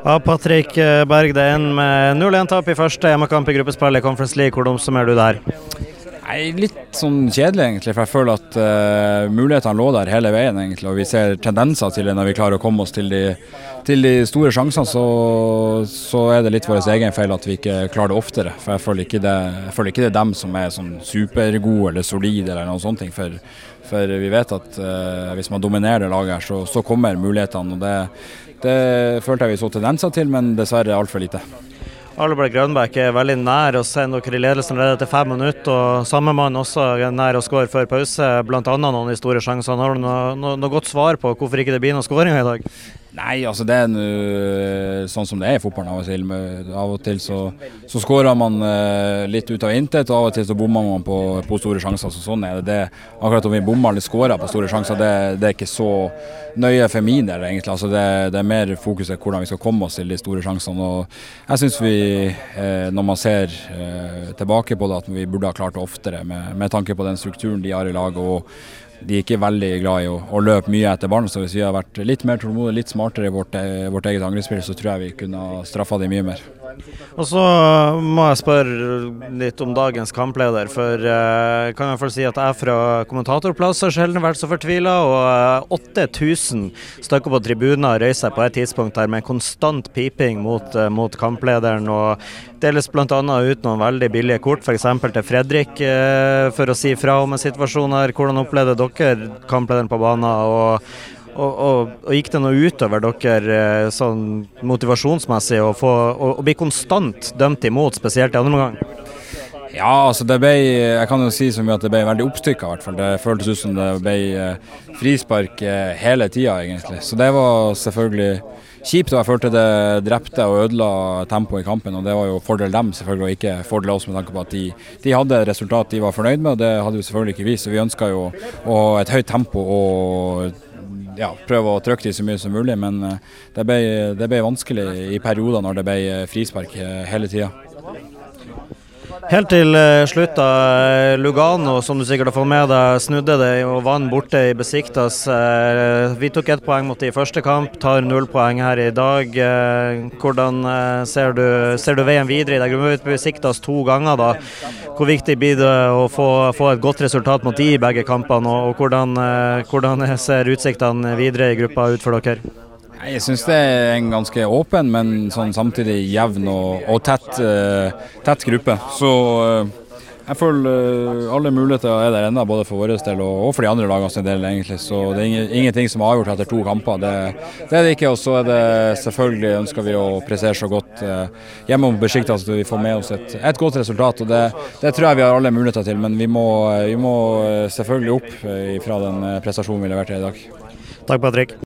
Ja, Patrick Berg, det er en med 0-1-tap i første hjemmekamp i gruppespillet Conference League. Hvordan oppsummerer du det her? Nei, Litt sånn kjedelig, egentlig. For jeg føler at uh, mulighetene lå der hele veien. egentlig, Og vi ser tendenser til det når vi klarer å komme oss til de, til de store sjansene. Så, så, er det litt vår egen feil at vi ikke klarer det oftere. For jeg føler ikke det, føler ikke det er dem som er sånn supergode eller solide eller noen sånne ting. For, for vi vet at uh, hvis man dominerer det laget her, så, så kommer mulighetene. og det det følte jeg vi så tendenser til, men dessverre altfor lite. Arleberg Grønbæk er veldig nær å sende dere i ledelsen allerede etter fem minutter. og Samme mann også nær å skåre før pause, bl.a. noen av store sjansene. Har du noe, noe, noe, godt svar på hvorfor ikke det blir noen skåringer i dag? Nei, altså det er nu, sånn som det er i fotballen av og til. Av og til så, så skårer man uh, litt ut av intet, og av og til så bommer man på, på store sjanser. Så sånn er det. det. Akkurat om vi bommer eller skårer på store sjanser, det, det, er ikke så nøye for min del, egentlig. Altså det, det, er mer fokuset på hvordan vi skal komme oss til de store sjansene. Og jeg syns vi, uh, når man ser tilbake på det, at vi burde ha klart det oftere, med, med tanke på den strukturen de har i laget. og de er ikke veldig glad i å, å løpe mye etter ballen. Så hvis vi har vært litt mer tålmodige, litt smartere i vårt, eh, vårt eget angrepsspill, så tror jeg vi kunne ha straffa dem mye mer. Og så må jeg spørre litt om dagens kampleder. For jeg uh, kan i hvert fall si at jeg fra kommentatorplass har sjelden vært så fortvila. Og 8000 uh, stykker på tribuner røyser seg på et tidspunkt her med konstant piping mot, uh, mot kamplederen. og deles bl.a. ut noen veldig billige kort, f.eks. til Fredrik, for å si fra om en situasjon her. Hvordan opplevde dere kamplederen på banen? og og, og, og, Gikk det noe utover dere eh, sånn motivasjonsmessig å, få, å, å bli konstant dømt imot, spesielt i andre omgang? Ja, altså det ble, jeg kan jo si så mye at det ble veldig oppstykka. i hvert fall. Det føltes ut som det ble eh, frispark eh, hele tida, egentlig. Så det var selvfølgelig kjipt. og Jeg følte det drepte og ødela tempoet i kampen. og Det var jo fordel dem, selvfølgelig, og ikke fordel oss med tanke på at de, de hadde resultat de var fornøyd med. og Det hadde vi selvfølgelig ikke vi. Så vi ønska jo å ha et høyt tempo og ja, prøve å trykke de så mye som mulig, men eh, det ble, det ble vanskelig i perioder når det ble eh, frispark eh, hele tida. Helt til slutt, da. Lugano, som du sikkert har fått med deg, snudde det og vant borte i Besiktas. Vi tok ett poeng mot de i første kamp, tar null poeng her i dag. Hvordan ser du, ser du veien videre i dag? Du møter Besiktas to ganger, da. Hvor viktig blir det å få, få et godt resultat mot de i begge kampene, og, og hvordan, eh, hvordan, ser utsiktene videre i gruppa ut for dere? Jeg syns det er en ganske åpen, men sånn samtidig jevn og, og tett, uh, tett, gruppe. Så uh, jeg føler uh, alle muligheter er der ennå, både for vår del og, og, for de andre lagene sin del. egentlig. Så det er ingenting som er avgjort etter to kamper. Det, det, er det ikke. Og så er det selvfølgelig ønsker vi å prestere så godt hjemme om Besjikta at vi får med oss et, et godt resultat. og det, det, tror jeg vi har alle muligheter til, men vi må, vi må selvfølgelig opp fra den prestasjonen vi leverte i dag. Takk, Patrick.